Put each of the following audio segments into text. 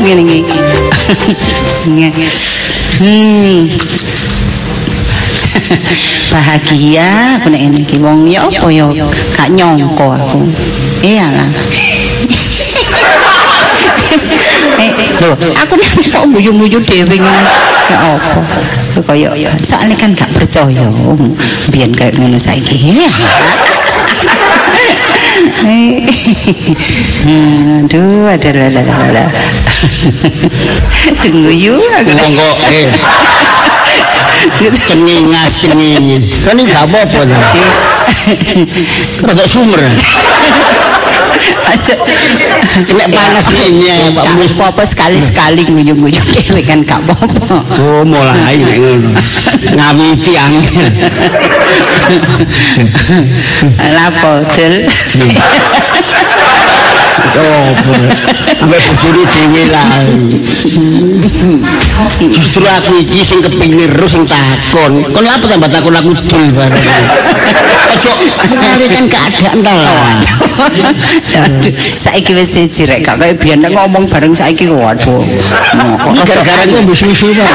ngene iki. Hmm. Bahagia aku nek ngene iki wong ya apa ya gak nyongko aku. Iyalah. eh, lho, aku nek kok guyu-guyu dhewe ngene. Ya apa? Itu kaya ya. Soalnya kan gak percaya. Biyen kayak ngono saiki. Aduh, ada lah lah lah lah. Tunggu yuk. Monggo eh. Cengingas cengingis. Kan ini gak apa-apa ta. Rada sumer. Kena panas ini ya, Pak Mus apa sekali-sekali nguyu-nguyu dhewe kan gak apa-apa. Oh, mulai nek ngono. Ngawiti angel. Lapo, Dul? Sampai bojone dhewe lah. Justru aku iki sing kepingin terus sing takon. Kon apa tambah takon aku dul bareng. Ojo ngalihkan keadaan ta lah. Aduh, saiki wis siji rek gak kaya biyen ngomong bareng saiki waduh. Iki gara-gara ngombe susu ta.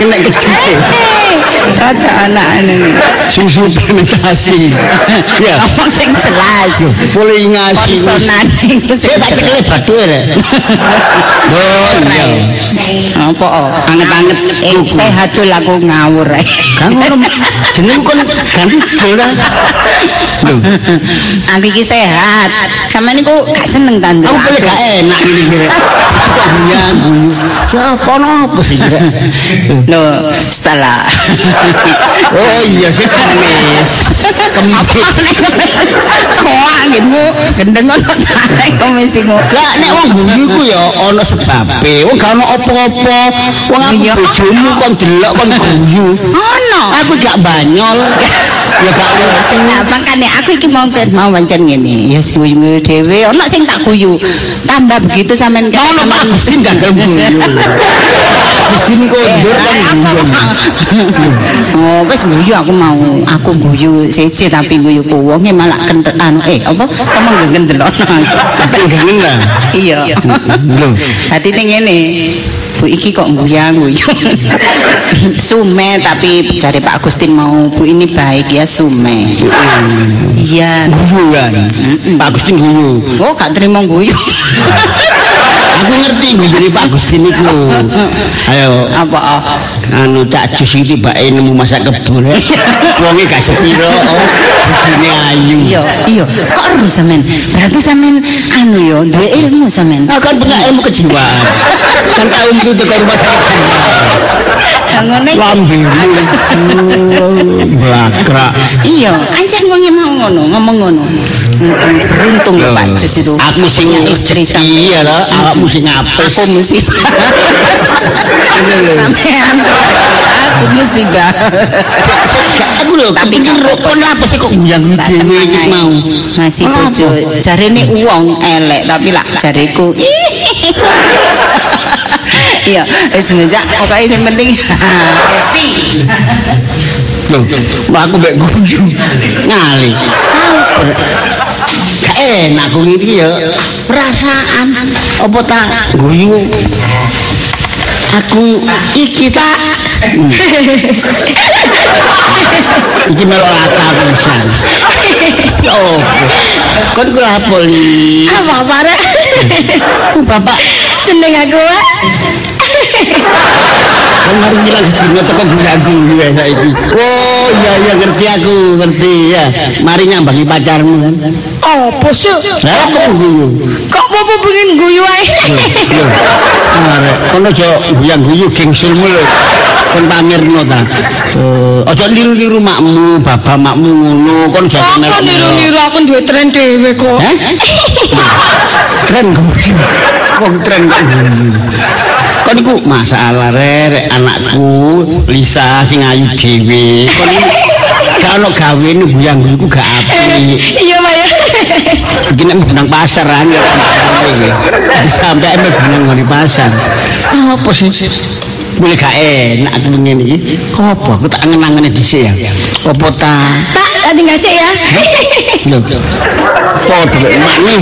Kena kecil. Ada anak ini. Susu fermentasi. Ya, Ngomong sing jelas. Boleh ngasi. Konsonan iku sing Saya tak cekel batu ya. Oh iya. Apa? oh? Anget-anget Eh, sehatul aku ngawur rek. Kan ngono jeneng kon ganti dol ta. Lho, Aku iki sehat. Sama niku gak seneng tante. aku boleh gak enak ini kira. Guyu. Ya apa apa sih kira. Loh, setelah Oh iya sih kemis. Kemis. Wah, gitu. Gendeng ngono ta komisi ngono. Lah nek wong guyu ku ya ana sebabe. Wong gak ono apa-apa. Wong aku bojomu kon delok kon guyu. Ono. Aku gak banyol. Ya gak sing makane aku iki mau mau pancen ngene ya sing guyu dhewe ono sing tak guyu tambah begitu sampean Mau no Pak Gusti gak guyu. Gusti kondur guyu. oh wis guyu aku mau. Aku guyu siji tapi guyu wonge malah kentek anu eh apa? Temen gendelono Gangen lah. iya. Lho. hati ning ngene Bu iki kok guyang guyu sume tapi dari Pak Agustin mau Bu ini baik ya sume. Iya. Guyu kan. Pak Gusti guyu. oh gak terima guyu ngerti guyune Pak Gusti niku. Ayo apa ah? anu cak jus iki tibake nemu masak kebun. Wonge gak sepiro. Oh, bojone ayu. iya iya kok ero sampean berarti sampean anu yo duwe ilmu sampean Aku kan punya ilmu kejiwaan. Kan tahu itu ke rumah sakit jiwa. ngene iki. Lambemu. Blakrak. iya ancen ngono ngomong ngono. Beruntung lho Pak Jus itu. Aku sing istri sampean Iya loh, awakmu sing apes. aku musibah. Sampean. Aku musibah. Aku lho, Tapi rokok apa sih kok? Yang dhewe iki mau. masih bojo jarene uang elek tapi lak jareku. Iya wis mejak pokoke sing penting. Happy Loh, mbak aku mbak guyu. Ngali. Gak enak aku ini ya. Perasaan. Apa tak guyu. Aku iki tak. Hmm. iki melok lata pisan. Apa? Kon ku li? apa para Bapak seneng aku Pak. Kan mari ngilang sedina teko guyu ya saiki. Oh iya iya ngerti aku, ngerti ya. Mari nyambangi pacarmu kan. apa sih Lah apa guyu? kok apa pengen guyu ae. Arek kono aja guyang-guyu gengsulmu lho. Kon pamerno ta. Eh, aja niru-niru makmu, bapak makmu ngono. Kon aja Aku melok. niru-niru aku duwe tren dhewe kok. Hah? Keren guyu. Wong keren kok guyu. Kon iku masalah rek anakku Lisa sing ayu dhewe. Kon iki gak ono gawe guyang-guyu ku gak apik. Iya, Pak ya. Iki nek benang pasar kan ya. Disampai mek benang ngene pasar. Apa sih? Boleh gak enak aku ngene iki. Apa aku tak ngenang-ngene dhisik ya. Apa ta? Tak tak tinggal sih ya. Lho. Padha mek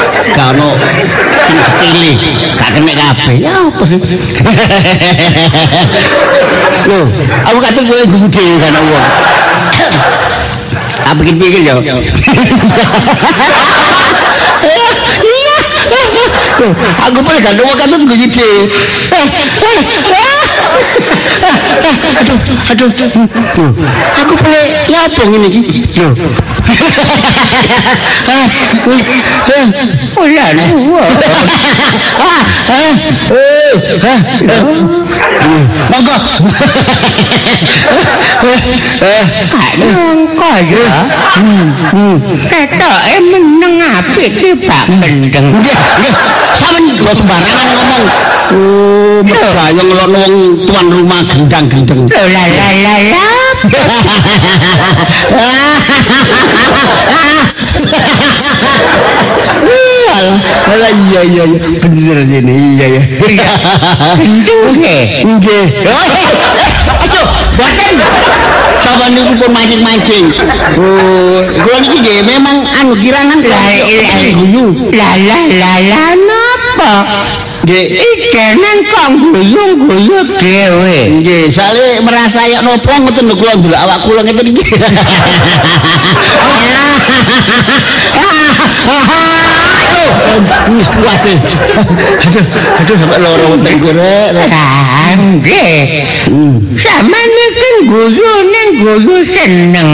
ni. Kano sing kepilih, gak kena kabeh. Ya apa sih? Lho, aku kata kowe gede kan wong. Apa pikir-pikir ya? Iya. Loh, aku pernah gak wong kata gue gede. aduh aduh aku boleh ya apa ini ki lo ulah lu ah ah. Eh. Dua. Monggo. Nongko ya. Ketoke meneng apik ki Pak Gendeng. Nggih. Sampeyan kok sembarangan ngomong. Oh, medaya ngelokno wong tuan rumah gendang-gendeng. Lho la la la la. Alah iya iya iya bener ini iya ya. Gendeng Nggih. Aduh, boten. Sama niku pun mancing-mancing. Oh, kula niki nggih memang anu kirangan Lah, guyu. La la la la napa? Nggih. Ikenan kok guyung-guyu dhewe. Nggih, sale merasa ya nopo ngoten lho kula ndelok awak kula ngeten iki. Wis puas wis. Aduh, aduh sampe loro kene. Ah, nggih. Sama niki guyu ning guyu seneng.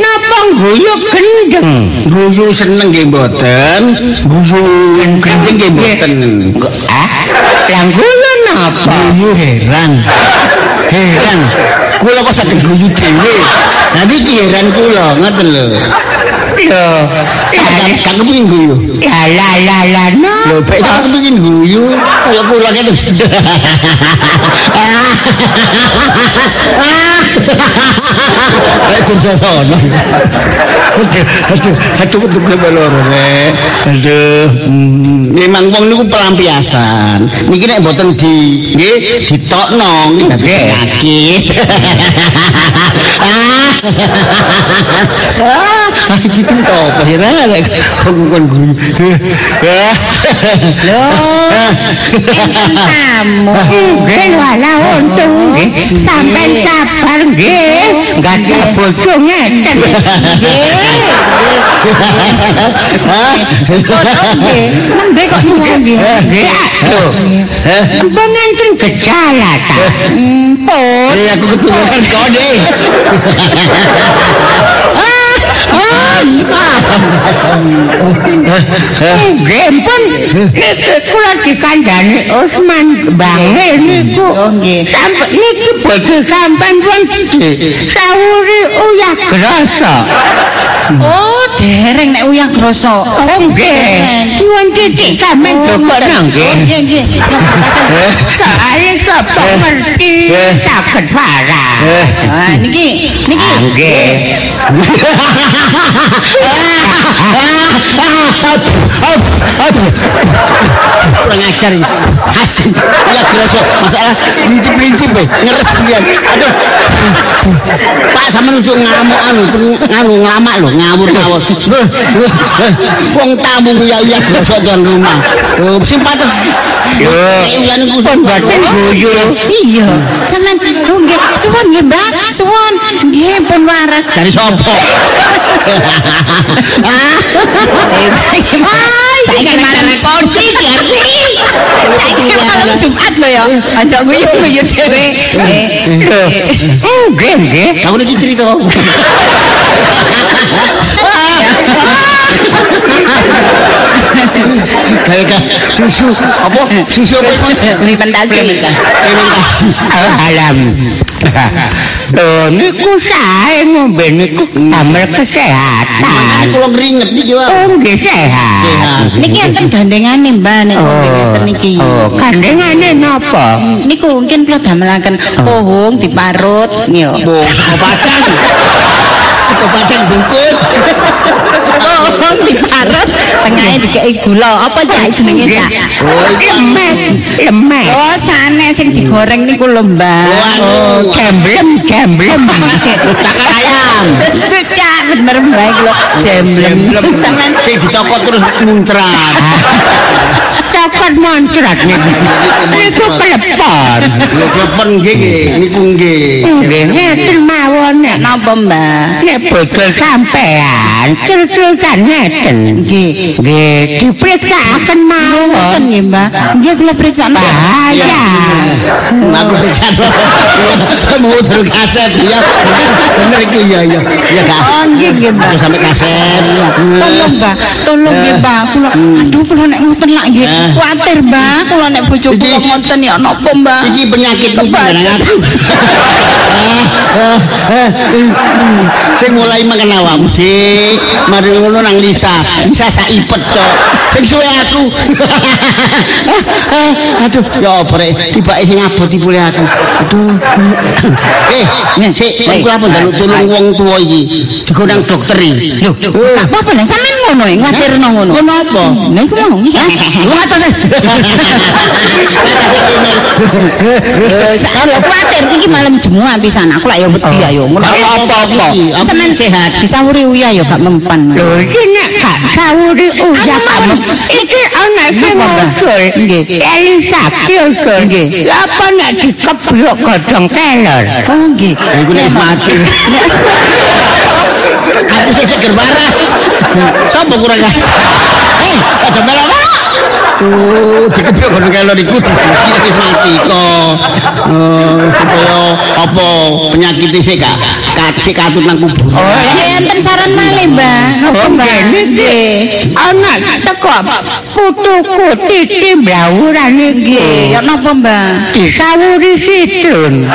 Napa guyu gendeng? Guyu seneng nggih mboten. Guyu gendeng nggih mboten. Ah, lah guyu napa? Guyu heran. Heran. Kula kok saged guyu dhewe. Nah niki heran kula, ngoten lho. lho. Tak kepengin guyu. Ya la la la. Lho pek tak kepengin guyu. Kayak kula ketu. Aduh, sosono. Aduh, aduh, aduh, gue loro, Rek. Aduh, hmm, memang wong niku pelampiasan. Niki nek mboten di, nggih, ditokno dadi penyakit. Ah, iki cerita apa sih, Rek? Kok kon guyu. Lho, enten tamu. Nggih, wala untung. Sampeyan sabar nggih. gadhe bojo ngeken nggih kok nyuwun nggih lho ngeken gejala ta pun aku ketularan kok nggih empun. Niki kula dikandani Usman Bangil niku. Sampe niki bojo sampean pun sawuri uyah grasa. Oh, dereng nek uyah grasa. Oh nggih. Nyuwun titik sampean dokono nggih. Nggih, nggih. Soale sapa ngerti saged parah. Ah, niki, niki. Nggih. Kurang ajar ini. Asin. Ya kroso. Masalah lincip-lincip eh. Ngeres pian. Aduh. Pak sampean untuk ngamuk anu, nganu nglamak lho, ngawur ngawur. Wong tamu ya ya kroso jan rumah. Oh, sing pates. Yo, ya niku Pun boten guyu. Iya, sampean oh nggih, suwun nggih, Mbak. Suwun. Nggih, pun waras. Cari sapa? Eh, saiki malam kunci Gerti. Saiki malam Jumat lho ya. Aja guyu-guyu dhewe. Eh, Nggih, nggih. Aku iki cerita. Kayak susu apa? Susu apa? Beli pentasi. Fermentasi. Alam. Lho niku sae ngombe niku damel kesehatan. Kalau ngeringet iki wae. Oh nggih sehat. Niki enten gandengane Mbak nek ngeten niki. Oh, kandengane napa? Niku mungkin kula damelaken pohong diparut yo. Oh, sego padang. Padang bungkus. Pohong diparut tengahnya dikei gula. Apa cak jenenge cak? Lemes, lemes. Oh, san aneh sing digoreng niku lho, Mbak. Oh, gemblem, gemblem. Bakar ayam. Cucak bener Mbak iki lho, gemblem. Sampeyan Sing dicokot terus muncrat. cokot moncrat niku. Niku klepon. Lho klepon nggih niku nggih. Nggih, ngeten mawon nek napa, Mbak? Nek bojo sampean ceritakan ngeten. Nggih. Nggih, diperiksakan mawon. Ngoten nggih, Mbak. Nggih kula periksa. Bahaya. Aku periksa Mau terus kaset ya. Bener iku ya ya. Ya Kak. Oh, nggih nggih, Mbak. Aja sampai kaset. Tolong, Mbak. Tolong nggih, Mbak. Kula aduh kula nek ngoten lak nggih. Kuwatir, Mbak. Kula nek bojo kula ngoten ya napa, Mbak? Iki penyakit Kebaca. aku. Sing mulai makan awakmu, Dik. Mari ngono nang Lisa. Lisa sak ipet tok. Sing suwe aku. Aduh, ya apa rek? Tibake sing abot ibule aku. Aduh. Eh, sik, aku apa njaluk tulung wong tuwa iki. Digo nang dokter iki. Lho, apa-apa lah sampean ngono ngatirno ngono. Ngono apa? Lah iku mau iki. Lu Saya khawatir iki malam Jumat pisan aku lak ya wedi ayo. Apa-apa. Semen sehat, disawuri uyah ya gak mempan. Lho iki nek gak sawuri uya kamu. Iki ana sing ngobrol nggih. Kali sakit ngobrol nggih. Apa nek dikeblok godhong kelor. Oh nggih. Iku nek mati. Aku seger waras. Sopo kurang ajar? Eh, aja melok. Oh, dikeblok ngono kalau iku didusi wis mati kok. Oh, supaya apa penyakit sih Kak? Kacik katut nang kubur. Oh, enten saran malih, Mbak. Napa, Mbak? Nggih. ana teko putuku titi blawuran iki Nggih, ya napa, Mbak? disawuri sitrun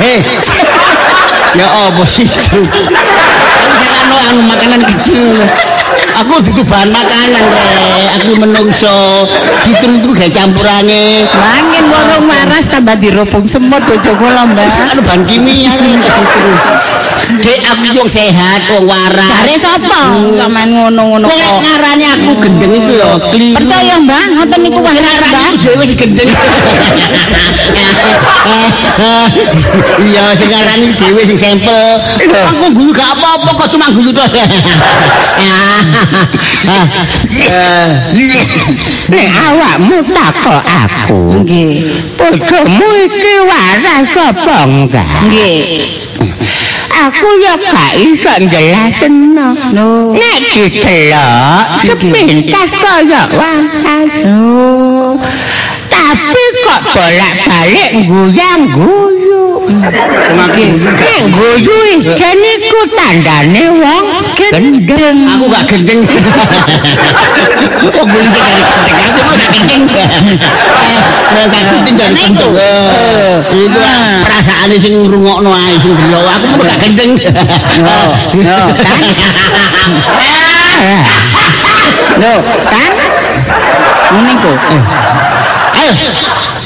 Hei. Ya apa sih itu? Jangan anu makanan kecil. Aku itu bahan makanan, Rek. Aku menungso. Citrun itu kayak campurane. Mangin warung waras tambah diropong semut bojo kula, Mbak. Anu bahan kimia Rek, citrun. Dek aku wong sehat, wong waras. Jare sapa? Sampeyan ngono-ngono Kok kok. ngarane aku gendeng itu ya keliru. Percaya, Mbak, ngoten niku waras, Mbak. Ngarane dhewe sing gendeng. Iya, sing ngarani dhewe sing sampel. Aku guyu gak apa-apa kok cuma guyu tok. nek awakmu takok aku Nggih. bojomu iki waras apa enggak Nggih. Aku ya gak iso jelasno No. nek didelok sepintas kaya waras Oh. tapi kok bolak-balik guyang-guyu Nggih. nek guyu iki niku tandane wong gendeng Aku gak gendeng. Oh, gue sing dari gendeng. Aku gak gendeng. tapi tindak itu. Itu ah, perasaane sing ngrungokno ae sing dulu aku kok gak gendeng. Yo kan yo kan ngene kok eh.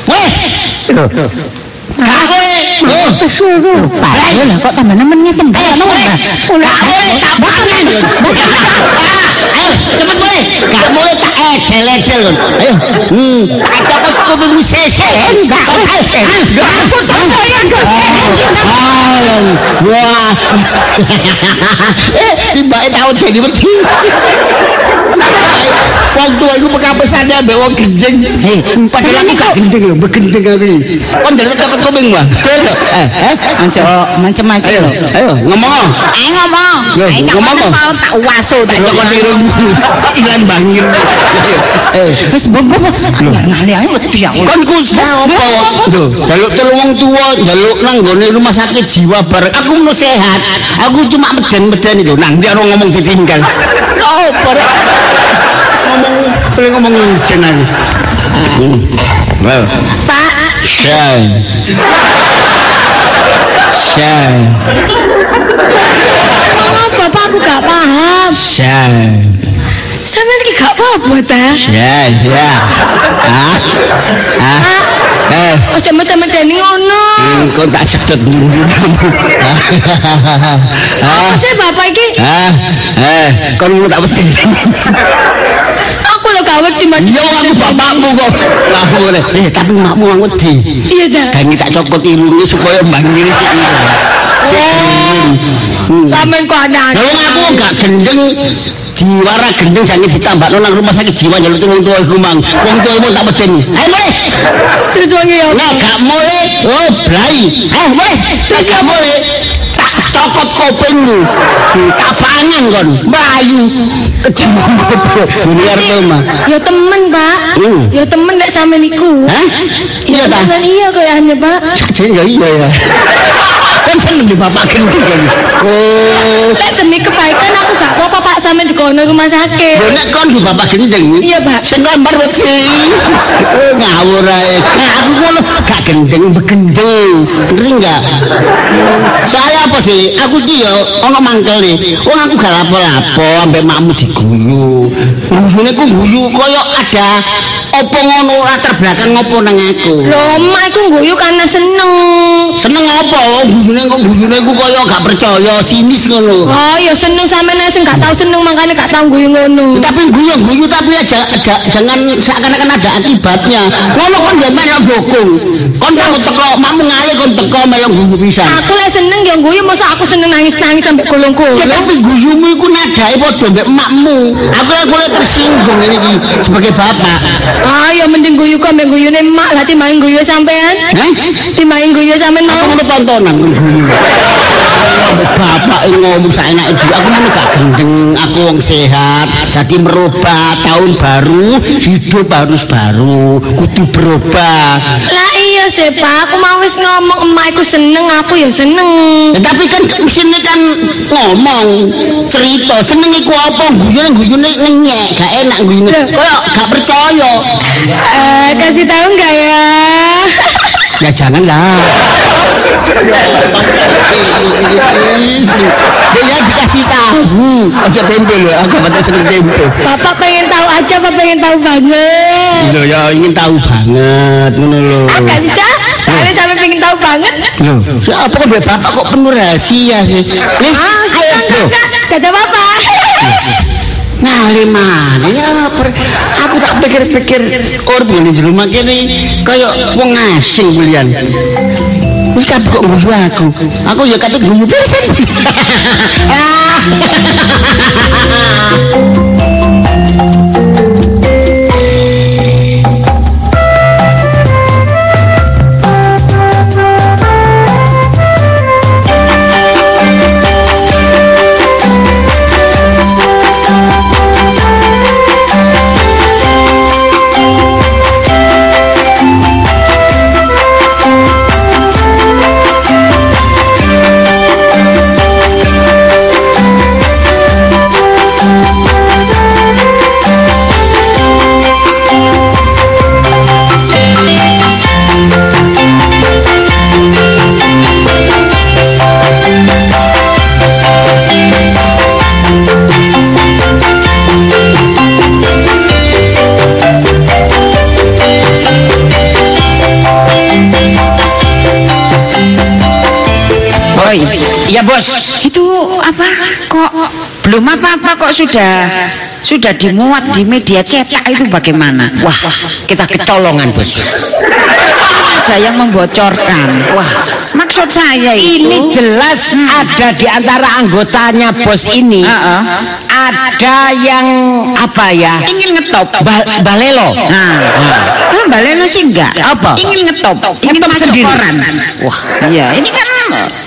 Eh. Oh, Ayo kok tambah. Ayo, tak. Ayo, cepet. Gak tak edel-edel. Ayo. Hmm, sese. Eh, tau jadi. Wong tua iku wong gendeng. Hei, padahal aku gak gendeng lho, aku iki. Kon kuping. Eh, eh. Anjo macem-macem Ayo, ayo ngomong. Ayo ngomong. Ayo ngomong cokot apa? mau tak waso tak Cokot irung. Ilan bangir. Ayo, eh. Wis mbok mbok ngali ae wedi aku. Kon ku apa? Lho, jaluk telu wong tuwa, jaluk nang gone rumah sakit jiwa bareng. Aku mau sehat. Aku cuma meden-meden lho. Nang dia orang ngomong ditinggal. Oh, bareng. Ngomong, boleh ngomong. Well, Pak, Shay. Shay. Bapakku gak paham. Shay. Sampe iki gak apa-apa ta? Ya, ya. Ah. Ah. Eh, ojo metu-metu ngono. Hmm, Engko tak sedot mburi kamu. Apa sih bapak iki? Ah. Eh, kon mung tak wedi. kawerti mas. Iya aku bapakmu kok. Lah boleh. Eh tapi makmu aku di. Iya ta. Dan tak cokot irunge supaya banjir sih. Oh. Hmm. Sampeyan kok kau ada. Aku gak gendeng. Jiwara gendeng sakit ditambah lo nang rumah sakit jiwa nyelutin orang tua rumang wong tua rumah tak beden ayo eh, boleh terus wangi ya nah gak boleh oh blai ayo eh, boleh terus gak boleh cokot kopingmu kapangan kon. Bayu biar temen ya temen pak. Hmm. Ya temen lek sama niku ya temen iya kok ya hanya pak ya iya ya. Kan seneng di bapak gendeng kan. Oh. Lek demi kebaikan aku gak apa-apa Pak sampean dikono rumah sakit. Lho nek kon di bapak gendeng. Iya, Pak. Sing lambar wedi. Oh ngawur ae. Gak aku ngono gak gendeng begendeng. Ngerti enggak? Saya apa sih? Aku iki ya ana mangkele. Wong aku gak lapo-lapo ambek makmu diguyu. Guyune ku guyu koyo ada apa ngono latar belakang ngopo nang aku. Lho, mak iku guyu karena seneng. Seneng apa? Guyune kok guyune ku koyo gak percaya, sinis ngono. Oh, ya seneng sampean nek sing gak tau seneng makanya gak tau guyu ngono. tapi guyu guyu tapi aja ada jangan seakan-akan ada akibatnya ngono kan ya melok bokong kon takut teko makmu ngalih kon teko melok guyu pisan Aku lek seneng ya guyu masa aku seneng nangis-nangis sampai ya gulung-gulung. tapi guyumu iku nadae padha mbek makmu aku lek boleh tersinggung ini iki sebagai bapak Ah, ya mending guyu kok mbek guyune mak lah timbangin guyu sampean. Hah? Timbangin guyu sampean mau. tontonan kon bapak ngomong seenak itu aku mau gak gendeng aku wong sehat jadi merubah tahun baru hidup harus baru kudu berubah. Lah iya sih Pak, aku mau wis ngomong emak iku seneng, aku ya seneng. Ya, tapi kan mestinya kan ngomong cerita seneng iku apa? Guyune guyune ngenyek gak enak guyune koyo gak percaya? Eh, kasih tahu nggak ya? Ya jangan lah ya dikasih tahu aja tempe loh aku pada seneng tempe Bapak pengen tahu aja, apa pengen tahu banget? Loh, ya ingin tahu banget ngono lho Ah, kasih dah. Soalnya sampai pengen tahu banget. Loh, siapa kok bapak kok penuh rahasia sih Ah, ayo loh. enggak ada apa-apa. Ngali mana ya aku tak pikir-pikir orang boleh di rumah kene kayak wong asing belian. Wis kabeh kok guyu aku. Aku ya kate guyu pisan. apa-apa kok sudah sudah dimuat di media cetak itu bagaimana? Wah, kita kecolongan bos. Ada yang membocorkan. Wah, maksud saya itu Ini jelas ada di antara anggotanya bos ini. Heeh. Ada yang apa ya? ingin ngetop. Ba- balelo. Nah, kalau Mbak Leno sih enggak. Apa? Ingin ngetop, ingin Ngetop masuk sendiri. koran. Wah, iya. Ini kan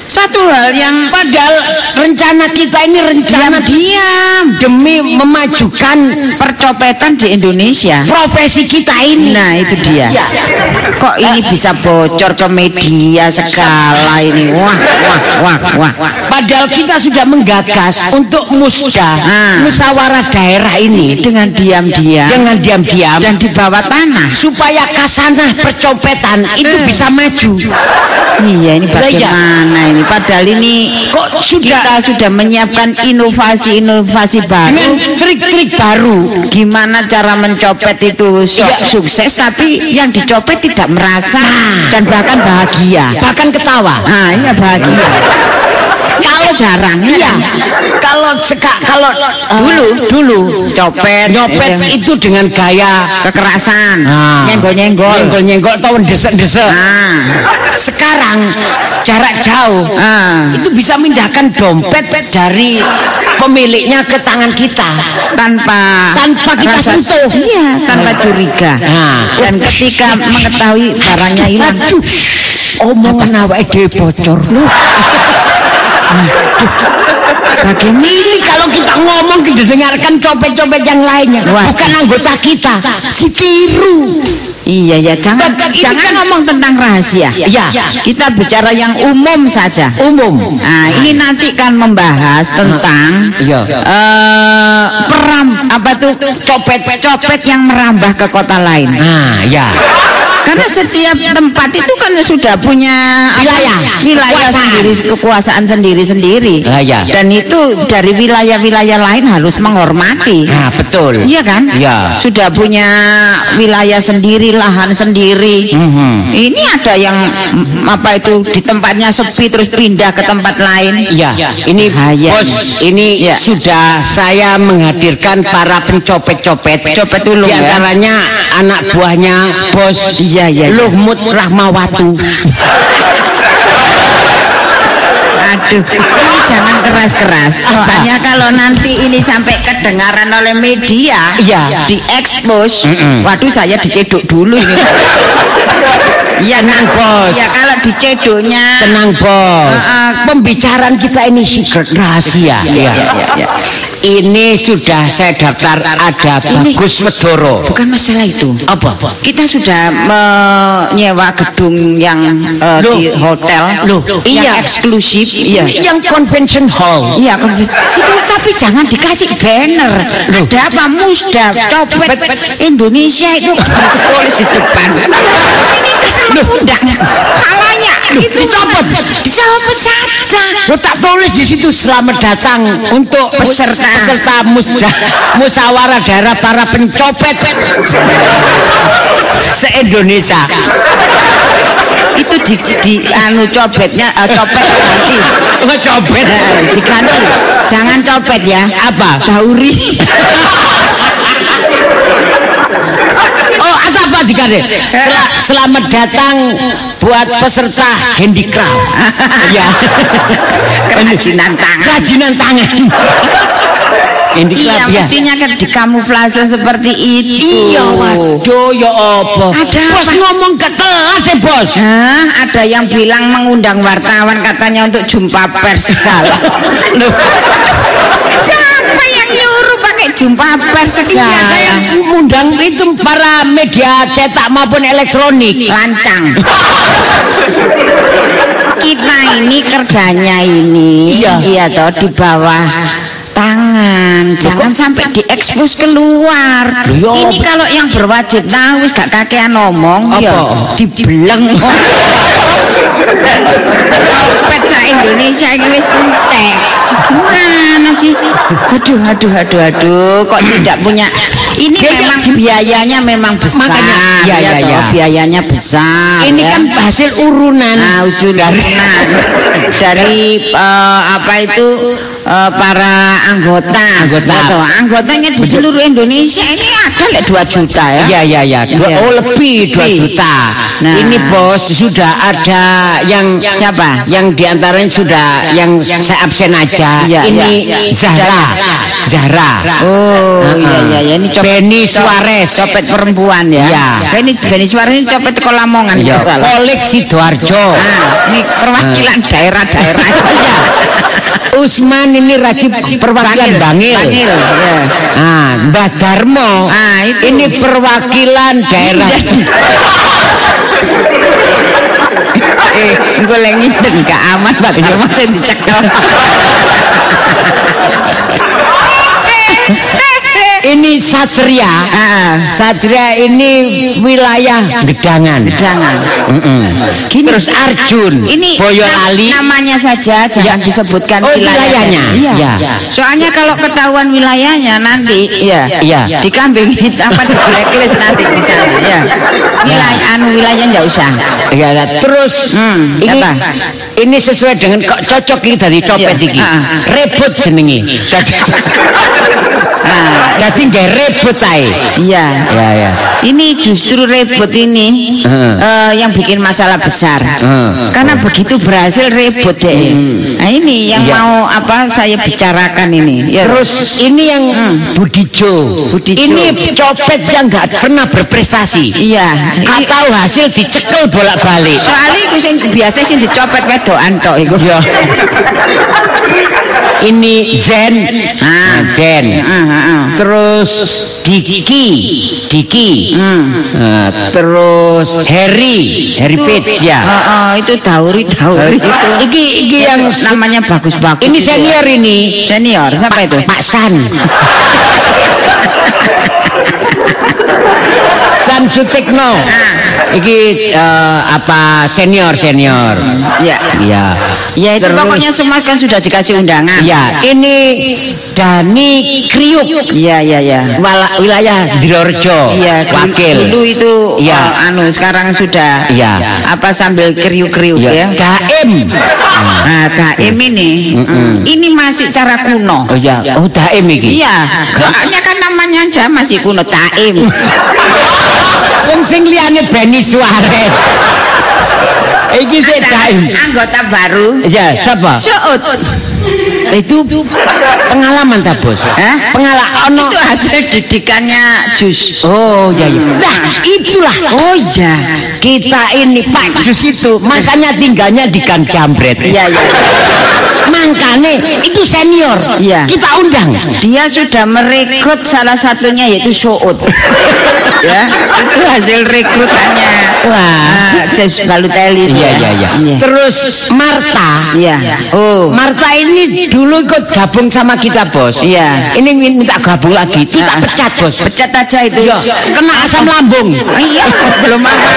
satu hal yang Padahal rencana kita ini rencana diam-diam demi memajukan percopetan di Indonesia. profesi kita ini. Nah, itu dia. Kok ini bisa bocor ke media segala ini? Wah, wah, wah, wah. Padahal kita sudah menggagas untuk musda, Ah. musyawarah daerah ini Dengan diam-diam dengan diam-diam dan di bawah tanah. supaya kasanah percopetan itu bisa maju. Iya, ini iya. bagaimana ini? Padahal ini Kok sudah kita sudah menyiapkan inovasi-inovasi baru. trik-trik baru? Gimana cara mencopet itu Iya. sukses, tapi yang dicopet tidak merasa dan bahkan bahagia. Bahkan ketawa. Nah, iya bahagia. Kalau jarang iya. Kalau seka, kalau Dulu. dulu. Copet nyopet eh, itu dengan gaya kekerasan. Ah. nyenggol-nyenggol. Nyenggol-nyenggol atau desek-desek. ah. Sekarang jarak jauh. Ah. Itu bisa mindahkan dompet dari pemiliknya ke tangan kita. tanpa Tanpa kita rasa- sentuh. iya tanpa curiga. Nah. dan ketika mengetahui barangnya hilang. Aduh, omongan awake dhewe bocor. Bagaimana kalau kita ngomong didengarkan copet-copet yang lainnya, Wah. bukan anggota kita, ditiru. Iya ya, jangan Ini jangan kan- ngomong tentang rahasia. Iya. Kita bicara yang umum saja. Umum. Nah, ini nanti kan membahas tentang Iya. eh, peram apa tuh copet copet yang merambah ke kota lain. Nah, ya. Karena setiap tempat itu kan sudah punya Wilayah. wilayah Kekuasaan. sendiri, kekuasaan sendiri-sendiri. Ah, iya. Dan itu dari wilayah-wilayah lain harus menghormati. Nah, betul. Iya kan? Iya. Sudah punya wilayah sendiri, lahan sendiri. Mhm. Ini ada yang mm, apa itu di tempatnya sepi terus pindah ke tempat lain. Iya, ini Bahaya. bos, ini Ya. sudah saya menghadirkan para pencopet-copet. Copet tulung, Di ya. antaranya anak buahnya bos Iya, iya, iya. Luhmut Rahmawatu. Aduh, ini jangan keras-keras. Soalnya kalau nanti ini sampai kedengaran oleh media, Iya. diekspos, Mm-mm. waduh saya diceduk dulu ini. Iya, Tenang, bos. Ya kalau diceduknya Tenang bos. Ah, ah. Pembicaraan kita ini secret rahasia. Iya, iya, iya. Ini sudah saya daftar ada Ini- Bagus Medoro. bukan masalah itu. Apa? Kita sudah menyewa gedung yang eh, Loh. di hotel, Loh, yang iya. eksklusif, iya. Yang convention hall. Iya, itu tapi jangan dikasih banner. Ada apa musda, copet Indonesia itu tulis di depan. Ini kan mengundang itu dicopot. dicopot saja. Lo tak tulis di situ selamat datang untuk Peserta. peserta musda, musyawarah daerah para pencopet se-Indonesia. Itu di, di anu copetnya eh, copet ganti. Ngecopet. Nah, diganti. Jangan copet ya. Apa? Bauri. Oh, atau apa dikade? Sel- selamat datang buat peserta handicraft. Ya. Kerajinan tangan. Kerajinan tangan. Iya, handicraft ya. mestinya kan dikamuflase seperti itu. Iya, waduh ya apa? Ada Bos apa? ngomong ke kelas ya, Bos. Hah, ada yang bilang mengundang wartawan katanya untuk jumpa pers segala. Loh, Siapa yang nyuruh pakai jumpa pers segala? Iya, saya mengundang itu para media cetak maupun elektronik. lancang. Kita ini kerjanya ini, Iya. iya toh di bawah tangan jangan sampai diekspos keluar Loh, ya ini kalau yang berwajib tahu gak kakean ngomong ya dibeleng Sa Indonesia ini wis entek mana sih aduh aduh aduh aduh kok tidak punya ini Dia- memang biayanya memang besar Makanya, iya, ya iya, toh, iya. biayanya besar Ini ya. kan hasil urunan. Nah, usulan dari eh, apa itu eh, para anggota. Anggota. Ya toh, anggotanya di seluruh Indonesia ini ada lek 2 juta ya. Iya iya iya. Dua, Iya. Oh lebih 2 Lebih. juta. Nah. Ini bos sudah ada yang Siapa? Yang di antaranya sudah yang saya absen aja. Iya, Ini iya. Zahra. Zahra. Oh, Ah, iya ah. iya iya ini copet Benny Suarez. Copet perempuan ya. Iya. Nah, ini Benny Suarez ini copet teko Lamongan Ya. Kolek Sidoarjo. Nah, ini perwakilan daerah-daerah. Iya. Usman ini rajib perwakilan Bangil. Bangil, ya. Ah, Mbah Darmo. Ah, itu. Ini perwakilan daerah. Gue ngiten gak aman Pak Jomo sing dicekel. Ini Satria. Ah, Satria ini wilayah Gedangan. jangan. Mm-mm. Gini. Terus Arjun, Ini Boyolali. nam- namanya saja jangan Ya. disebutkan Oh, wilayahnya. Iya. Ya. Soalnya kalau ketahuan wilayahnya nanti iya Iya. dikambing apa di blacklist nanti di sana. Ya. Iya. Wilayah anu wilayah enggak usah. Ya, terus Hmm, ini apa? ini sesuai dengan kok cocok iki dari copet Iya, iki. ah, ah. Rebut jenenge. Dadi Ah, dadi nggak rebut ae. iya. Ya, ya. Ini justru rebut ini Hmm. eh, yang bikin masalah besar. Hmm. Karena begitu berhasil rebut deh. Nah ini yang Iya. mau apa saya bicarakan ini. Ya. Terus ini yang Budijo. Budijo. Ini copet yang nggak pernah berprestasi. iya. Gak tahu hasil dicekel bolak-balik. Soalnya itu sing biasa sih dicopet wedokan tok iku. Ya. Ini Zen. Nah, Zen. Ah, ah, ah. Terus Diki, Diki. Nah, terus Harry, Harry Page ya. Oh, oh, itu dauri dauri itu. Iki iki yang namanya bagus-bagus. ini itu. senior ini. Senior, siapa itu? Pak San. San Sutikno. Iki eh, apa senior senior. Ya. Iya. Ya itu Terus- pokoknya semua kan sudah dikasih undangan. Ya, ini Dani Kriuk. Iya, iya, iya. Wala- wilayah Dirorjo. Iya, wakil. Dulu itu Iya. oh, anu sekarang sudah Iya. apa sambil kriuk-kriuk Iya. ya. Daim. Nah, Daim ini ini masih cara kuno. Oh ya, oh Daim iki. Iya, soalnya kan namanya aja masih kuno Daim. Wong sing liyane Benny Suarez. Iki sik Daim. Anggota baru. Ya, siapa? Suut. Itu pengalaman ta, Bos? Hah? Pengalaman ono. Itu hasil didikannya Jus. Oh, ya ya. Nah, itulah. Oh iya. Kita ini Pak Jus itu makanya tinggalnya di Gang Jambret. Iya, iya. Makanya itu senior. Iya. Kita undang. Dia sudah merekrut salah satunya yaitu Suut. ya, itu hasil rekrutannya. Wah. Ah, James Balotelli. itu Iya, ya. iya, iya. Terus Marta. Iya. Oh. Marta ini dulu ikut gabung sama kita, Bos. Iya. Ini minta gabung lagi. Itu tak pecat, Bos. Pecat aja itu. Iya, kena asam lambung. Iya, belum apa.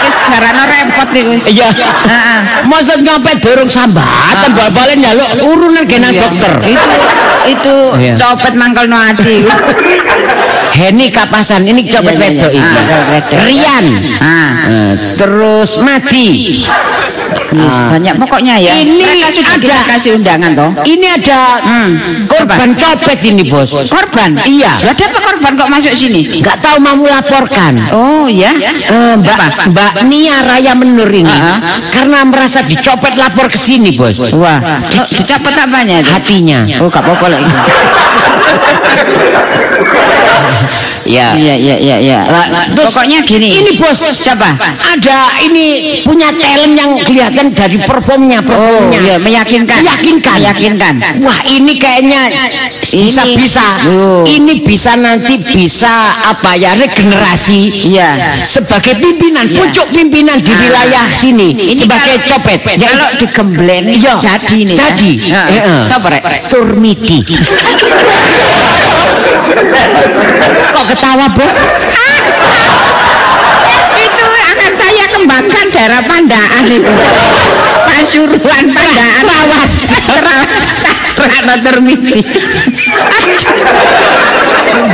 Wis karena repot iku. wis. Iya. Heeh. Maksud nyopet dorong sambatan bal-balen njaluk urunan genang dokter. Itu itu copet mangkel no ati. Heni Kapasan ini copet Iya, iya, wedok iya. ini. Ah, wedok. Rian. Ah. Eh, terus Madi. Wis, banyak pokoknya ya. Ini sudah ada- kita kasih undangan toh. Ini ada Hmm. korban copet ini, Bos. Korban. Iya. Lah ada apa korban kok masuk sini? Enggak tahu mau laporkan. Oh ya. Eh, Mbak Mbak Nia Raya Menur ini Ah, karena merasa dicopet lapor ke sini, Bos. Wah, lo dicopot apanya? Hatinya. Oh, gak apa-apa lah. Ya. Iya, iya, iya, iya. Terus Pokoknya gini. Ini bos Siapa? Ada ini punya talent yang kelihatan dari performnya, Oh, performnya. iya, meyakinkan. Meyakinkan. Meyakinkan. Wah, ini kayaknya bisa Ini- bisa. Oh. Ini bisa nanti bisa apa ya regenerasi. Iya. Sebagai pimpinan, Iya. pucuk pimpinan di Ah. wilayah sini Ini sebagai kalau- copet. Kalau digembleng Iya. jadi ya. Jadi. Heeh. Heeh. Siapa rek? Turmidi. Kok ketawa, Bos? Kembangkan daerah Pandaan itu. Pasuruan Pandaan. Rawas. Serana termiti.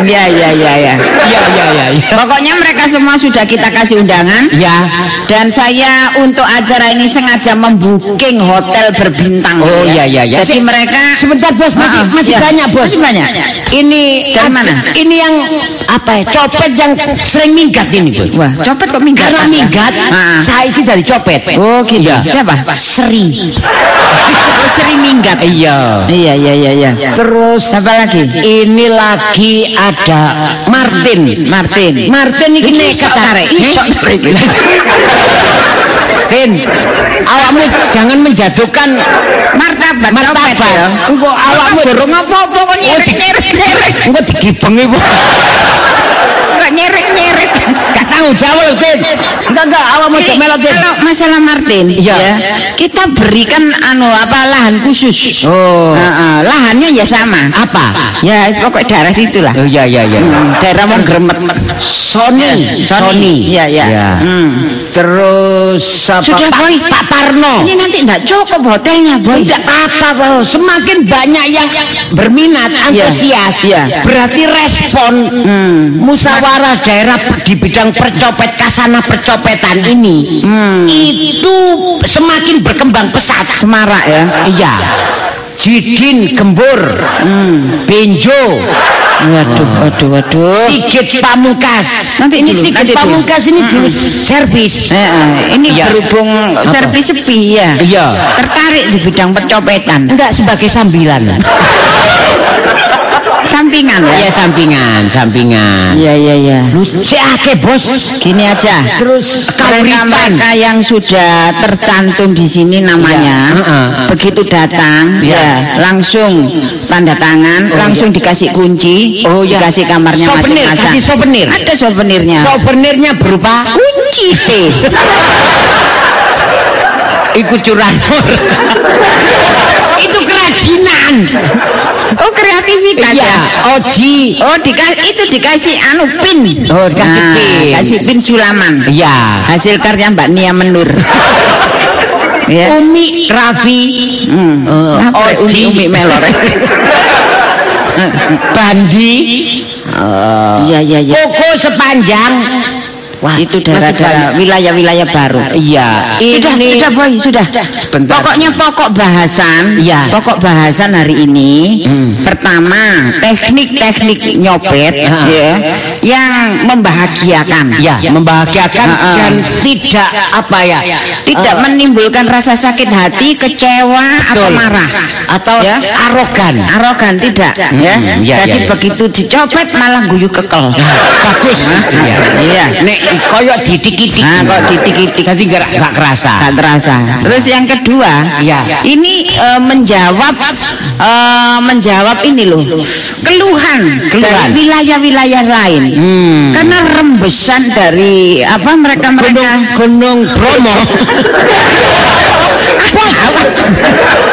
Ya, ya, ya, ya. Iya, iya, iya. Ya. Pokoknya mereka semua sudah kita kasih undangan. Ya. Dan saya untuk acara ini sengaja membuking hotel berbintang. Oh, ya. iya, iya, iya. Jadi mereka Sebentar bos, masih Maaf, masih ya. banyak bos. Masih banyak. Ini Dari mana? Ini yang apa ya? Copet yang sering minggat ini bos. Wah, copet kok minggat? Karena minggat, Saya itu dari copet. Oh, gitu. Iya. Siapa? Seri. Oh, sering minggat. Iya. Iya, iya, iya, iya. Terus Siapa lagi? Ini lagi ada Martin. Martin. Martin ini Ini nekat tarik, sok tarik. Tin, awakmu jangan menjatuhkan Martabat, martabat. ya. Engko awakmu Burung apa-apa kok nyerek-nyerek. engko digibengi kok. Kok nyerek-nyerek. Tanggung jawab, Tin. Enggak enggak awakmu cek melok, Tin. Kalau masalah Martin, Iya. ya, kita berikan anu apa lahan khusus. Oh. Heeh, lahannya ya sama. Apa? Ya, pokok daerah situlah. Oh iya iya iya. Hmm, daerah mau gremet. Sony, Sony. Iya, iya. Hmm. Terus apa? Sudah, Pak, Boy. Pak Parno. Ini nanti enggak cukup hotelnya, Boy. Tidak apa, Bro. Semakin banyak yang berminat, antusias. Iya. Berarti respon musyawarah daerah di bidang percetakan copet kasana percopetan ini itu semakin berkembang pesat. Semarak ya. Iya. Jidin Gembur, Benjo, Waduh, waduh, waduh. Sigit Pamungkas. Nanti ini dulu, Sigit nanti dulu. Pamungkas ini dulu servis. Eh, eh, ini Iya. berhubung servis sepi ya. Iya. Tertarik di bidang percopetan. Enggak sebagai sambilan. Sampingan ya. Iya sampingan, sampingan. Iya, iya, iya. Lu akeh bos. Gini aja. Terus kauripan. mereka yang sudah tercantum di sini namanya, Iya, heeh. begitu datang, Iya. ya langsung tanda tangan, langsung dikasih kunci, Oh, iya. dikasih kamarnya Souvenir, masing-masing. kasih souvenir. Ada souvenirnya. Souvenirnya berupa kunci teh. ikut curanmor. itu kerajinan. Oh kreativitas Iya, ya. Oji. Oh dikasih itu dikasih anu pin. Oh, dikasih Nah, pin. Kasih pin sulaman. Iya. Hasil karya Mbak Nia Menur. ya. Umi Raffi. Hmm. Eh, Apa, Oji. umi umi melor. Bandi. Iya iya iya. Koko sepanjang. Wah, itu daerah-daerah wilayah-wilayah baru. Iya. Sudah, Ini sudah boy, sudah. Sebentar. Pokoknya pokok bahasan, Iya. pokok bahasan hari ini Hmm. pertama teknik-teknik nyopet Ah. ya, yang membahagiakan. ya membahagiakan Ah, ah. dan tidak apa ya Tidak eh, menimbulkan rasa sakit hati, kecewa atau betul. marah. atau Ya. arogan Arogan tidak, ya. iya, Jadi iya, iya. begitu dicopet malah guyu kekel. bagus iya Iya. nek koyo didik-didik Nah, kok titik-titik jadi nggak nggak kerasa Gak terasa. Terus yang kedua, Iya. ini eh, menjawab eh, menjawab ini loh keluhan, Keluhan. dari wilayah-wilayah lain. Hmm. Karena rembesan dari apa mereka mereka Gunung Bromo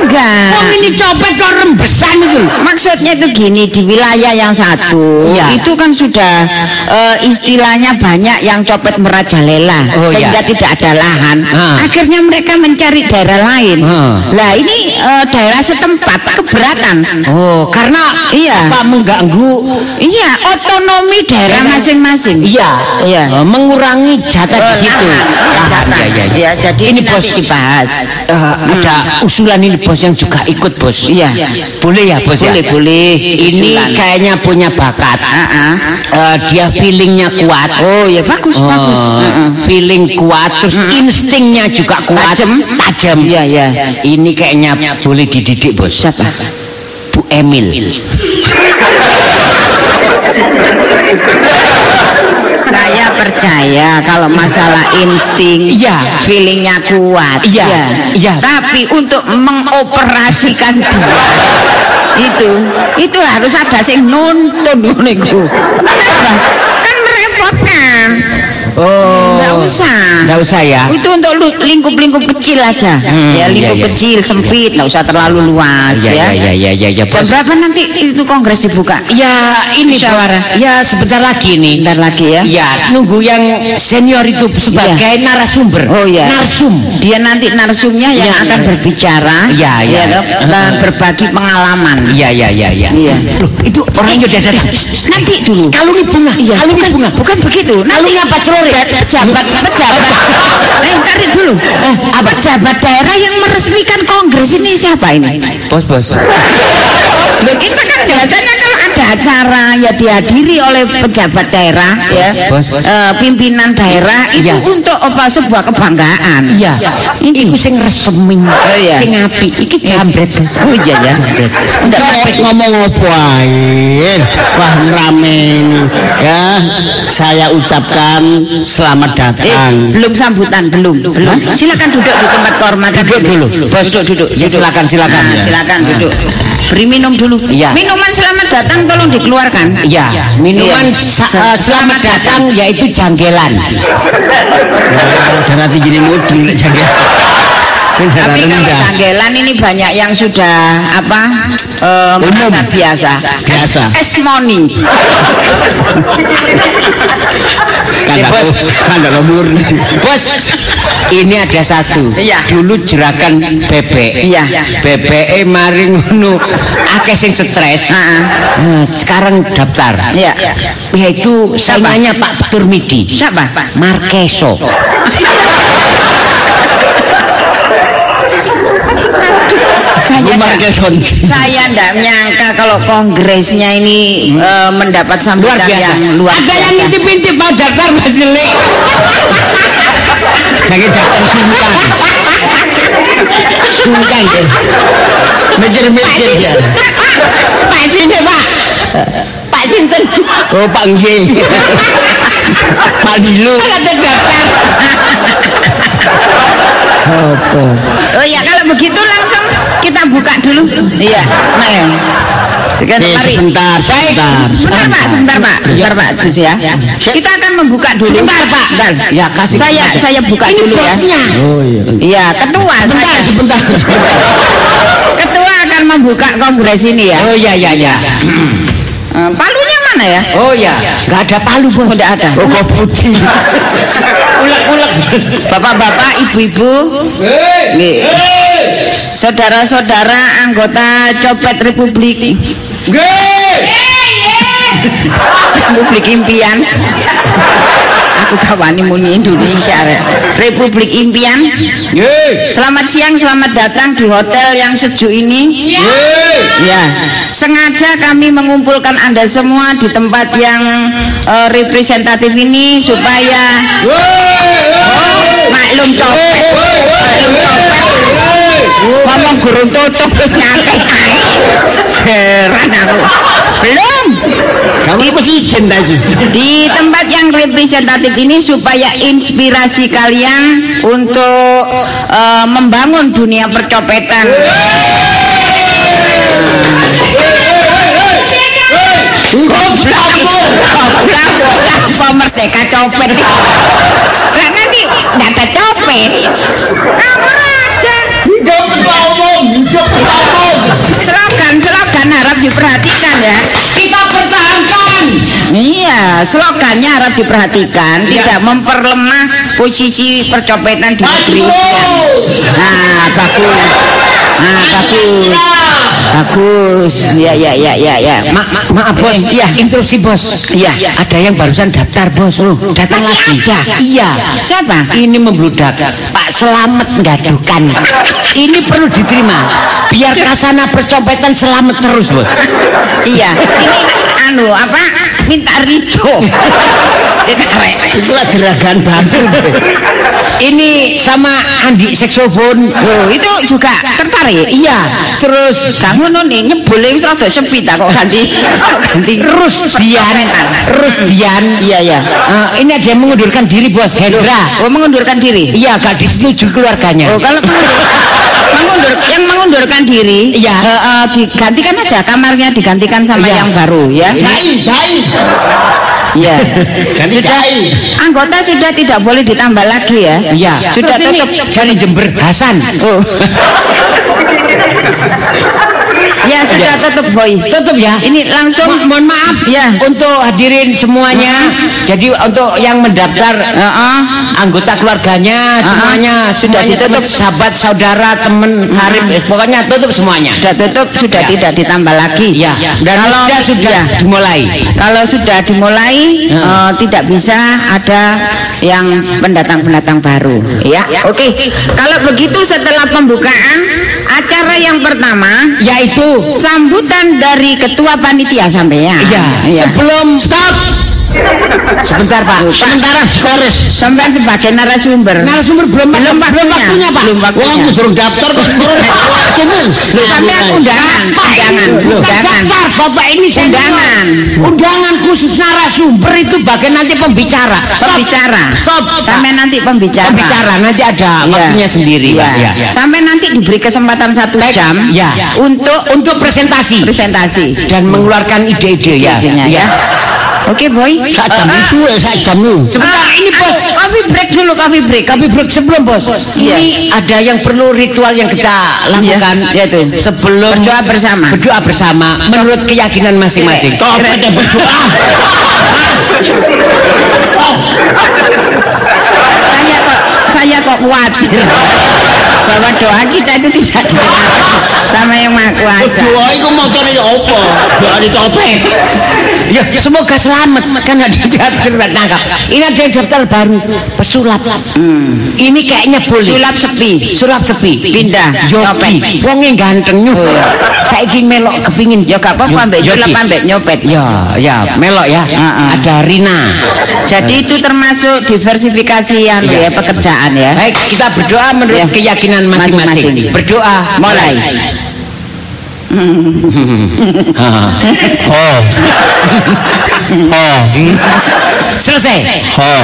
enggak. Wong ini copet kok rembesan itu Maksudnya itu gini di wilayah yang satu Iya. itu kan sudah eh, istilahnya banyak yang copet merajalela Oh, sehingga iya. tidak ada lahan. Ah. Akhirnya mereka mencari daerah lain. Ah. Lah ini eh, daerah setempat keberatan. oh karena Iya. apa mengganggu Iya, otonomi daerah masing-masing. iya Iya. Eh, mengurangi jatah di Eh, situ lahan, iya, jatah. Iya, iya, iya. Iya, jadi ini bos dibahas. Eh, ada usulan ini bos yang juga ikut bos Iya. boleh ya bos Boleh, ya boleh. ini kayaknya punya bakat. Eh, dia feelingnya kuat Oh, ya bagus, Oh, bagus. Feeling kuat terus instingnya juga kuat Tajem. tajam Iya, iya. ini kayaknya boleh dididik bos Siapa? Bu Emil percaya kalau masalah insting, Iya. feelingnya kuat, Iya, ya. iya. Tapi untuk mengoperasikan dia itu, itu harus ada sing nuntun ngono Kan merepotkan. oh Enggak usah. nggak usah ya Itu untuk lingkup-lingkup kecil aja. Hmm, ya lingkup iya, iya. kecil, sempit, nggak usah terlalu luas ya ya. ya ya ya ya Jam berapa nanti itu kongres dibuka? ya ini. Musyawarah. ya sebentar lagi nih Bentar lagi ya. ya nunggu yang senior itu sebagai narasumber Oh ya. narsum Dia nanti narsumnya yang Iya, akan iya. berbicara, Iya, iya. toh, dan berbagi pengalaman. Iya iya iya iya. Iya. Loh, itu orangnya udah datang. Nanti dulu. Kalungnya bunga. Iya, bukan, bunga. bukan begitu. Nanti apa celurit? Pejabat, pejabat. Eh, tarik dulu. Apa pejabat daerah yang meresmikan kongres ini siapa ini? Bos bos. Kita kan kalau ada acara ya dihadiri oleh pejabat daerah ya, Bos. eh, pimpinan daerah itu Iya. untuk apa sebuah kebanggaan. Iya. Iku sing reseming. Oh, iya. Sing api. Iki jambret. Bos. Oh iya ya. Jambret. Kok ngomong apa ae? Wah ngeramein. Ya, saya ucapkan selamat Eh, datang. belum sambutan, belum, belum. Silakan duduk di tempat kehormatan. Duduk dulu. Bos, duduk, duduk. Ya, silakan, silakan. Nah, Ya. silakan duduk. Beri minum dulu. Iya. Minuman selamat datang tolong dikeluarkan. Iya, minuman sa- selamat datang yaitu janggelan. Darah tinggi ini mudeng nek Tapi kalau janggelan ini banyak yang sudah apa merasa biasa. Biasa. Es, es money. Kan aku bos. kan murni. Bos, ini ada satu. Iya. Dulu jerakan bebek. Iya. Bebek mari ngono akeh sing stres. Heeh. Eh, sekarang daftar. Iya. Yaitu saingannya Pak Turmidi. Siapa? Markeso. Saya saya ndak menyangka kalau kongresnya ini eh, mendapat Luar sambutan biasa. yang luar Ada yang biasa. ngintip-intip Pak daftar Mas Jelik. Lagi daftar sungkan. Sungkan ya. Mikir-mikir ya. Pak sini Pak. Pak Sinten. Oh Pak Nggih. Pak Dilu. Kata daftar. Apa? Oh ya kalau begitu langsung kita buka dulu. Iya. Nah. Sekarang Eh, mari. sebentar, sebentar. Sebentar Pak, sebentar Pak, sebentar Pak, Jus ya. Kita akan membuka dulu. Sebentar, Pak. Bentar. Ya, kasih Saya sebentar. saya buka Ini dulu ya. bosnya. Oh iya. Iya, ketua Sebentar, saya. sebentar, sebentar. Ketua akan membuka kongres ini ya. Oh iya iya iya. Eh, palunya mana ya? Oh iya. Enggak ada palu, Bos. Oh, tidak ada. Oh kok putih. Ulek-ulek. Bapak-bapak, ibu-ibu, Nggih. saudara-saudara anggota Copet Republik Republik Impian. Aku kawani muni Indonesia. Rek. Republik Impian. Selamat siang, selamat datang di hotel yang sejuk ini. Ya, sengaja kami mengumpulkan Anda semua di tempat yang eh, representatif ini supaya maklum copet. Maklum copet. Ngomong gurung tutup terus ae. Heran aku. Belum. Kamu izin tadi. Di tempat yang representatif ini supaya inspirasi kalian untuk eh, membangun dunia percopetan. Goblok, goblok, apa merdeka copet? Nanti data copet. Apa aja? Hidup ngomong, hidup ngomong. Slogan, slogan harap diperhatikan ya. Kita pertahankan. Iya, slogannya harap diperhatikan, tidak memperlemah posisi percopetan di negeri. Nah, bagus. Nah, bagus. Bagus. Ya, ya, ya, ya, ya. Ma ma maaf bos, Eh, iya. interupsi bos. Iya. Ada yang barusan daftar bos. Datang Masih lagi. ada? Iya. Siapa? Ini membludak. Pak Selamat gadukan. Ini perlu diterima. Biar kasana percopetan selamat terus bos. Iya, ini anu apa? Minta Ridho. Ditarik. Itulah jeragan bagus. Ini sama Andi saksofon. Oh, itu juga tertarik. Iya. Terus Kamu nih nyebule wis rada sepi ta kok ganti ganti Rusdian. Rusdian. Iya, iya. Eh, ini ada yang mengundurkan diri bos. Hendra. Oh, mengundurkan diri. Iya, gak disetujui keluarganya. Oh, kalau mengundur, mengundur yang mengundurkan diri, Iya. eh, eh, digantikan aja kamarnya digantikan sama Iya. yang baru ya. Jai, jai. Iya. Ganti sudah jai. anggota sudah tidak boleh ditambah lagi ya. Iya. Sudah Terus ini tutup. dari Jember Hasan. Oh. ya sudah tutup boy. Tutup ya. Ini langsung Mo- mohon maaf Ya. untuk hadirin semuanya. Jadi untuk yang mendaftar Heeh. anggota keluarganya semuanya Sudah semuanya ditutup. sahabat saudara teman karib eh, pokoknya tutup semuanya. sudah tutup sudah tidak ditambah lagi. Ya. Dan Kalau sudah sudah ya. dimulai. Kalau sudah dimulai eh, tidak bisa ada yang pendatang-pendatang baru, ya. Oke. Kalau begitu setelah pembukaan acara yang pertama Yaitu sambutan dari ketua panitia sampean. ya, Iya. sebelum stop. Sebentar Pak. Sementara skores. Sampean sebagai narasumber. Narasumber belum Belum belum waktunya Pak. Belum Wong waktunya. aku durung daftar kok sampean undangan, undangan, daftar, Bapak ini. Undangan. Undangan khusus narasumber itu bagian nanti pembicara. Stop. Pembicara. Stop. Sampai nanti pembicara. Pembicara nanti ada Iya. waktunya sendiri, Iya. Pak. Ya. Sampai nanti diberi kesempatan satu jam Ya. untuk Untuk presentasi presentasi dan mengeluarkan ide-ide ya. idenya ya. Oke boy. Sak jam Eh, eh, suwe sak jam lu. Sebentar ini bos. Coffee break dulu, coffee break. Kami break sebelum bos. Iya. Ini ada yang perlu ritual yang kita lakukan Iya, itu. sebelum Berdoa bersama. Berdoa bersama menurut keyakinan masing-masing. Kok berdoa? Saya kok saya khawatir bahwa doa kita itu tidak didengar sama yang maha kuasa. Doa iku motone ya apa? Doa dicopet. Ya, semoga selamat kan ada surat nangkap. Ini ada yang daftar baru pesulap. Ini kayaknya boleh. Sulap sepi. Sulap sepi. Pindah, Joki. Wonge ganteng nyuh. Saiki melok kepingin Ya gak apa-apa ambek sulap ambek nyopet. Ya, ya, melok ya. Ada Rina. Jadi itu termasuk diversifikasi yang Iya. ya pekerjaan ya. Baik, kita berdoa menurut Ya. keyakinan masing-masing. Berdoa Mulai. Oh. Oh. Selesai. Oh.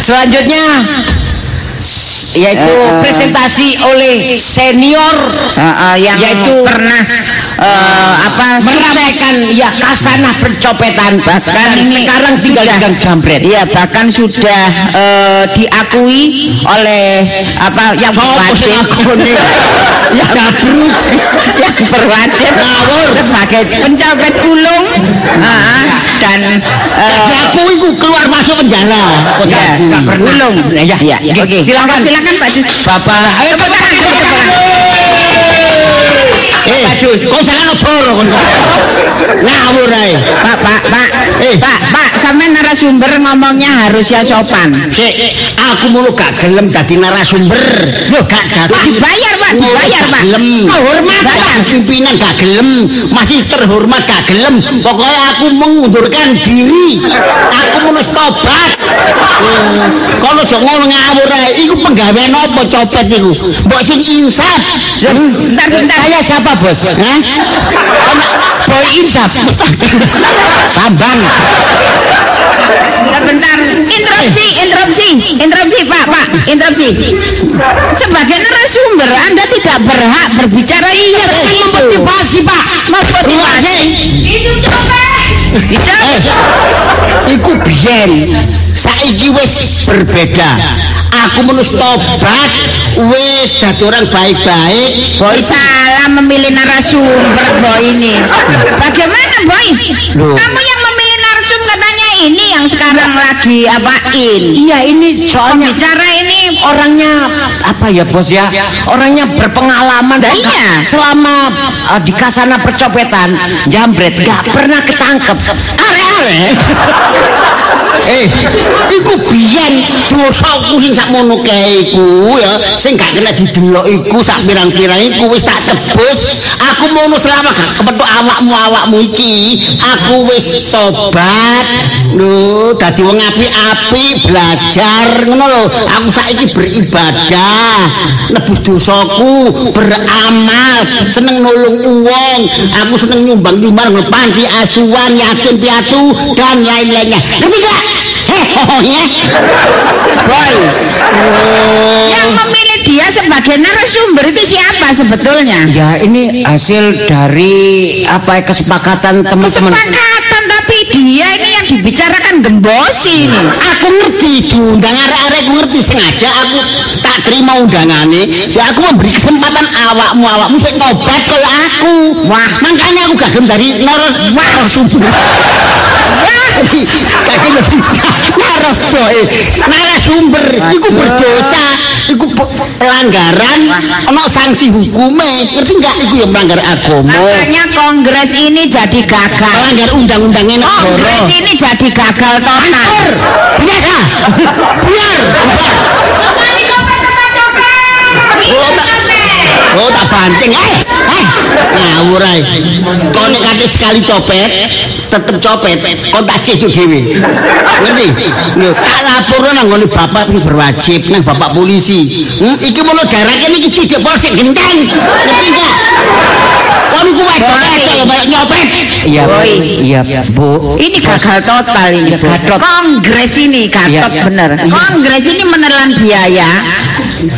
Selanjutnya yaitu eh. presentasi oleh senior Eh, eh, yang Yaitu- pernah eh, apa meramaikan ya kasanah percopetan Bahkan Dan ini sekarang tinggal sudah- di jambret. Iya, bahkan sudah eh, diakui oleh apa yang berwajib. yang berus yang berwajib sebagai pencopet ulung. Ah, dan eh, aku iku keluar masuk penjara. ya, Nggak pernah. ulung Ya, ya, ya. oke Silakan. silakan Pak Jus Bapak ayo tepuk tangan tepuk tangan Eh, kau jangan ngeboro kon. Ngawur ae. Pak Pak Pak Eh. Pak Pak sampai narasumber ngomongnya harus ya sopan Sik, aku mulu gak gelem dadi narasumber. Lho, gak gak. Pak, dibayar, Pak, dibayar, Pak. Gelem. Hormat, Pak. Pimpinan gak gelem. Masih terhormat gak gelem. Pokoknya aku mengundurkan diri. Aku menus tobat. Hmm. Kalau jok ngono ngawur ae, iku penggawean apa copet iku? Mbok sing insaf. bentar bentar saya siapa bos? Hah? Boy Insaf. Bambang. Sebentar, interupsi, interupsi, interupsi Pak, Pak, interupsi. Sebagai narasumber, Anda tidak berhak berbicara iya, memotivasi Pak, memotivasi. Itu coba. Tidak, Iku biyen saiki wis berbeda. Aku menus tobat, wis dadi orang baik-baik. Boy salah memilih narasumber Boy ini. Bagaimana Boy? Kamu yang memilih narasumber katanya ini yang sekarang lagi apain? Iya ini soalnya Bicara ini orangnya apa ya bos ya orangnya berpengalaman Dah iya. selama uh, di kasana percopetan jambret gak pernah ketangkep Are-are. Eh, iku biyen dosaku sing sakmono kae iku ya, sing gak kena didelok iku sak pirang-pirang iku wis tak tebus. Aku mono selama gak kepethuk awakmu awakmu iki. Aku wis tobat. Lho, dadi wong apik-apik, belajar ngono lho. Aku saiki beribadah, nebus dosaku, beramal, seneng nolong uang. Aku seneng nyumbang-nyumbang panti asuhan, yatim piatu dan lain-lainnya. Ngerti gak? Oh ya. Boy. Yang memilih dia sebagai narasumber itu siapa sebetulnya? ya ini hasil dari apa kesepakatan teman-teman Kesepakatan dia ini yang dibicarakan gembosi ini. Aku ngerti diundang arek-arek aku ngerti sengaja aku tak terima undangane. Si aku memberi kesempatan awakmu awakmu sing tobat kaya aku. Wah, makanya aku gelem dari noros. Wah, gak gelem dari narodoe. Narasumber iku berdosa, iku pe- pelanggaran ono sanksi hukume. Ngerti enggak iku ya melanggar agama. Makanya kongres ini jadi gagal. Melanggar undang-undangnya negara. Kongres ini jadi gagal total. Biasa. Biar. Oh tak, oh tak banting, eh, eh, ngawur ae. Kau nek kate sekali copet, tetep copet, kau tak cecuk dewi. Ngerti? Lho, tak laporno nang ngene bapak sing berwajib nang bapak polisi. Hmm? Iki mono daerah kene iki cidek polsek genteng. Ngerti enggak? Wong iku wedok ya nyopet. iya iya bu Ini gagal total ini. Bu. Gatot. Kongres ini gatot Iya, iya. bener. Iya. Kongres ini menelan biaya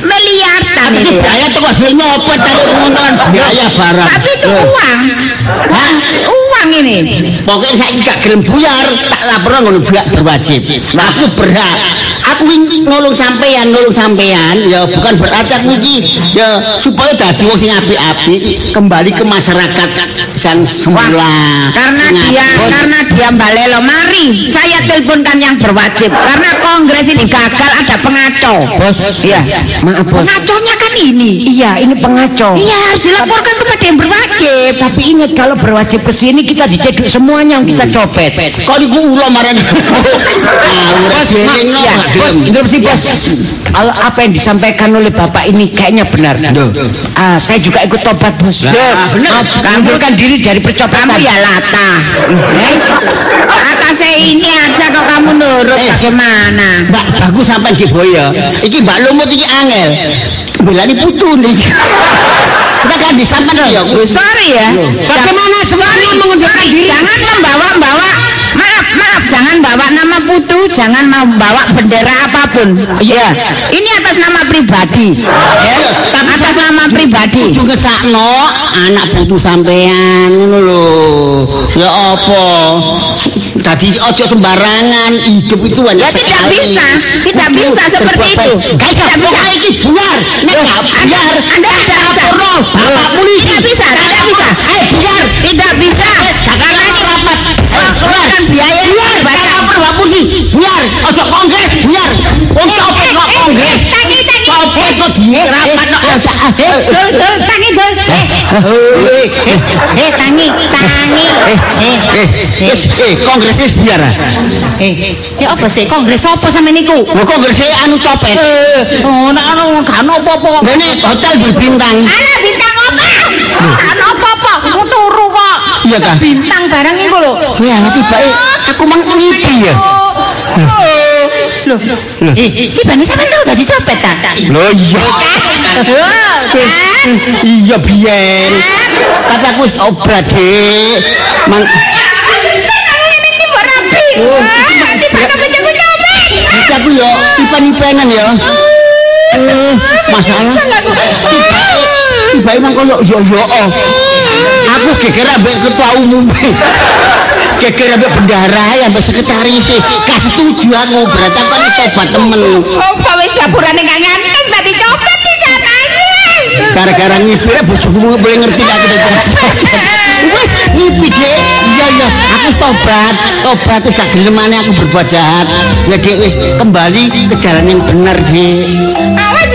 miliaran ya. biaya tuh kok nyopet tapi pengenalan biaya barang. Tapi itu uang. Uang wangi nih. Pokoknya saya gak gelem buyar, tak lapor ngono buak berwajib. Aku berhak. Aku nolong sampean, nolong sampean. Ya bukan berarti aku iki ya supaya dadi wong sing apik-apik, kembali ke masyarakat san semula. Karena dia apik. karena dia balelo mari saya teleponkan yang berwajib karena kongres ini gagal ada pengaco. Bos, Iya. Maaf, Bos. Pengaconya kan ini. Iya, ini pengaco. Iya harus dilaporkan kepada yang berwajib. Tapi ingat kalau berwajib ke sini kita diceduk semuanya yang kita copet. Kok niku ulo marani. Ah, Bos, ya, bos, interupsi bos. Kalau apa yang disampaikan oleh bapak ini kayaknya benar. Ah, saya juga ikut tobat bos. Benar. Diri dari percobaan. Kamu ya lata. Eh? Kata saya ini aja kok kamu nurut Eh. bagaimana? Mbak bagus sampean nggih boyo. Iki Mbak Lumut iki angel. Belani putu nih. Kita kan disampean ya. Sorry ya. Bagaimana semuanya mengundurkan diri? Jangan membawa-bawa Maaf, maaf, jangan bawa nama putu, jangan membawa bendera apa pun. Ya, ini atas nama pribadi. Ya, Tapi atas nama pribadi. Kudu ngesakno anak putu sampean ngono lho. Ya apa? Tadi ojo sembarangan hidup itu hanya Ya tidak bisa, tidak bisa seperti itu. Guys, Tidak bisa. pokoknya iki buyar. Nek gak Anda, tidak bisa. Bapak polisi. Tidak bisa, tidak bisa. Buyar. Tidak bisa. Ini. Keluarkan biaya. Bapak Bapak polisi. Buyar, ojo kongres, buyar. Wong copet kok kongres. Tangi, tangi. Copet kok di rapat kok ojo. Eh, dul, dul, tangi, dul. Eh, eh, eh, tangi, tangi. Eh, Eh, eh, kongres wis ah. eh, ya apa sih kongres apa sama niku? Lho kongres anu copet. Oh, nak gak ono apa-apa. Ngene hotel berbintang. Ana bintang apa? Ana apa-apa? iya ta bintang barang iku lho ya ngerti bae aku mang ngipi ya lho iki bani sampe tau dadi copet ta lho iya iya biyen tapi aku wis obrak dik mang Iki aku yo, tiba nipenan yo. Masalah. Tiba, tiba emang kau yo yo yo. Geger ambek ketua umum. Geger ambek bendahara ambek sekretaris. Gak setuju aku berarti aku kan wis tobat temen. Apa wis dapurane gak nganteng tadi copet di carane. Gara-gara ngipi ya bojoku boleh ngerti gak aku tadi. Wes ngipi dek. Iya iya, aku wis tobat, tobat wis gak gelem maneh aku berbuat jahat. Ya dek wis kembali ke jalan yang benar dek. Awas